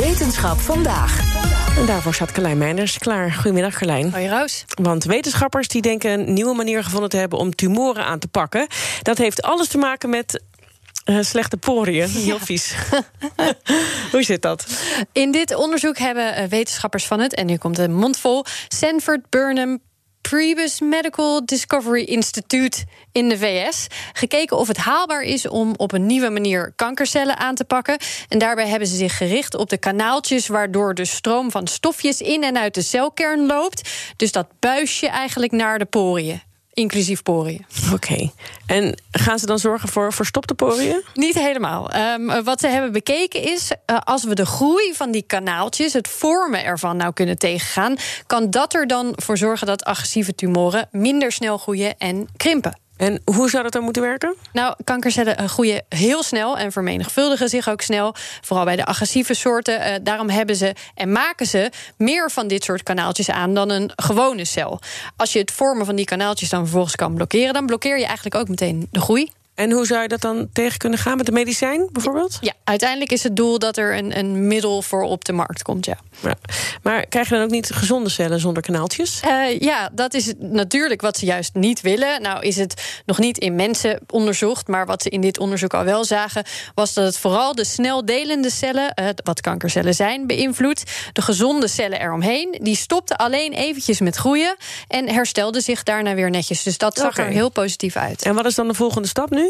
Wetenschap vandaag. En daarvoor staat Carlijn Meinders klaar. Goedemiddag, Carlijn. Hoi, Roos. Want wetenschappers die denken een nieuwe manier gevonden te hebben om tumoren aan te pakken. Dat heeft alles te maken met eh, slechte poriën. Heel vies. Hoe zit dat? In dit onderzoek hebben eh, wetenschappers van het, en nu komt een mond vol, Sanford Burnham Prebus Medical Discovery Institute in de VS gekeken of het haalbaar is om op een nieuwe manier kankercellen aan te pakken. En daarbij hebben ze zich gericht op de kanaaltjes waardoor de stroom van stofjes in en uit de celkern loopt. Dus dat buisje eigenlijk naar de poriën. Inclusief poriën. Oké. En gaan ze dan zorgen voor verstopte poriën? Niet helemaal. Um, wat ze hebben bekeken is, uh, als we de groei van die kanaaltjes, het vormen ervan nou kunnen tegengaan, kan dat er dan voor zorgen dat agressieve tumoren minder snel groeien en krimpen. En hoe zou dat dan moeten werken? Nou, kankercellen eh, groeien heel snel en vermenigvuldigen zich ook snel. Vooral bij de agressieve soorten. Uh, daarom hebben ze en maken ze meer van dit soort kanaaltjes aan dan een gewone cel. Als je het vormen van die kanaaltjes dan vervolgens kan blokkeren, dan blokkeer je eigenlijk ook meteen de groei. En hoe zou je dat dan tegen kunnen gaan met een medicijn bijvoorbeeld? Ja, uiteindelijk is het doel dat er een, een middel voor op de markt komt, ja. ja. Maar krijg je dan ook niet gezonde cellen zonder kanaaltjes? Uh, ja, dat is natuurlijk wat ze juist niet willen. Nou is het nog niet in mensen onderzocht, maar wat ze in dit onderzoek al wel zagen, was dat het vooral de snel delende cellen, uh, wat kankercellen zijn, beïnvloedt. De gezonde cellen eromheen, die stopten alleen eventjes met groeien en herstelden zich daarna weer netjes. Dus dat zag er heel positief uit. En wat is dan de volgende stap nu?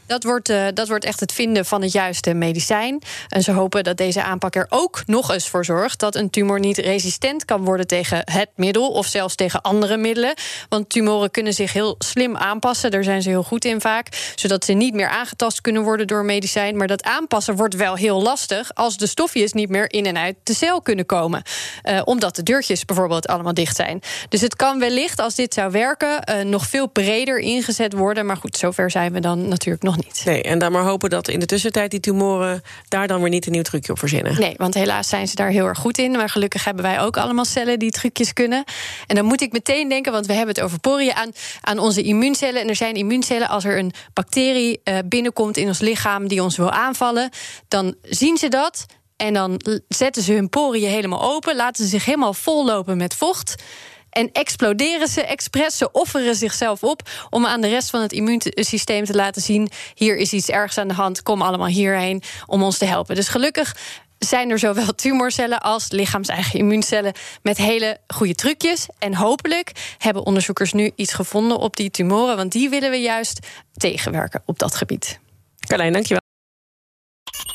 Dat wordt, uh, dat wordt echt het vinden van het juiste medicijn. En ze hopen dat deze aanpak er ook nog eens voor zorgt dat een tumor niet resistent kan worden tegen het middel of zelfs tegen andere middelen. Want tumoren kunnen zich heel slim aanpassen. Daar zijn ze heel goed in vaak. Zodat ze niet meer aangetast kunnen worden door medicijn. Maar dat aanpassen wordt wel heel lastig als de stofjes niet meer in en uit de cel kunnen komen. Uh, omdat de deurtjes bijvoorbeeld allemaal dicht zijn. Dus het kan wellicht, als dit zou werken, uh, nog veel breder ingezet worden. Maar goed, zover zijn we dan natuurlijk nog niet. Nee, en dan maar hopen dat in de tussentijd die tumoren daar dan weer niet een nieuw trucje op verzinnen. Nee, want helaas zijn ze daar heel erg goed in. Maar gelukkig hebben wij ook allemaal cellen die trucjes kunnen. En dan moet ik meteen denken, want we hebben het over poriën, aan, aan onze immuuncellen. En er zijn immuuncellen, als er een bacterie uh, binnenkomt in ons lichaam die ons wil aanvallen, dan zien ze dat. En dan zetten ze hun poriën helemaal open, laten ze zich helemaal vollopen met vocht. En exploderen ze expres. Ze offeren zichzelf op om aan de rest van het immuunsysteem te laten zien: hier is iets ergs aan de hand, kom allemaal hierheen om ons te helpen. Dus gelukkig zijn er zowel tumorcellen als lichaams-eigen immuuncellen met hele goede trucjes. En hopelijk hebben onderzoekers nu iets gevonden op die tumoren, want die willen we juist tegenwerken op dat gebied. Carlijn, dankjewel.